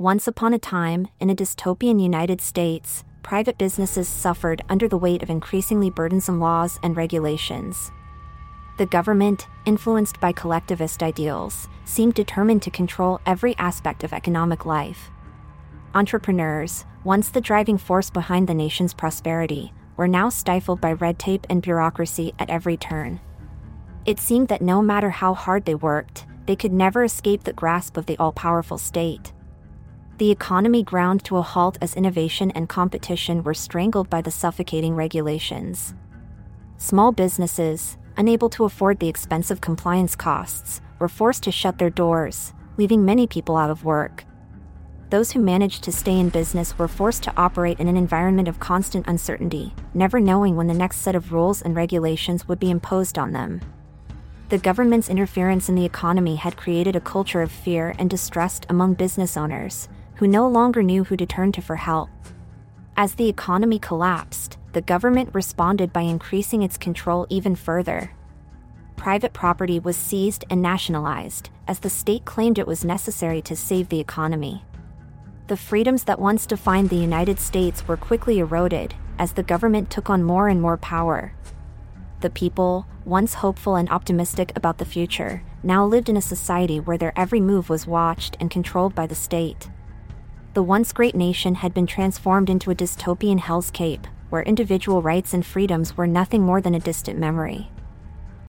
Once upon a time, in a dystopian United States, private businesses suffered under the weight of increasingly burdensome laws and regulations. The government, influenced by collectivist ideals, seemed determined to control every aspect of economic life. Entrepreneurs, once the driving force behind the nation's prosperity, were now stifled by red tape and bureaucracy at every turn. It seemed that no matter how hard they worked, they could never escape the grasp of the all powerful state. The economy ground to a halt as innovation and competition were strangled by the suffocating regulations. Small businesses, unable to afford the expensive compliance costs, were forced to shut their doors, leaving many people out of work. Those who managed to stay in business were forced to operate in an environment of constant uncertainty, never knowing when the next set of rules and regulations would be imposed on them. The government's interference in the economy had created a culture of fear and distrust among business owners, who no longer knew who to turn to for help. As the economy collapsed, the government responded by increasing its control even further. Private property was seized and nationalized, as the state claimed it was necessary to save the economy. The freedoms that once defined the United States were quickly eroded as the government took on more and more power. The people, once hopeful and optimistic about the future, now lived in a society where their every move was watched and controlled by the state. The once great nation had been transformed into a dystopian hellscape, where individual rights and freedoms were nothing more than a distant memory.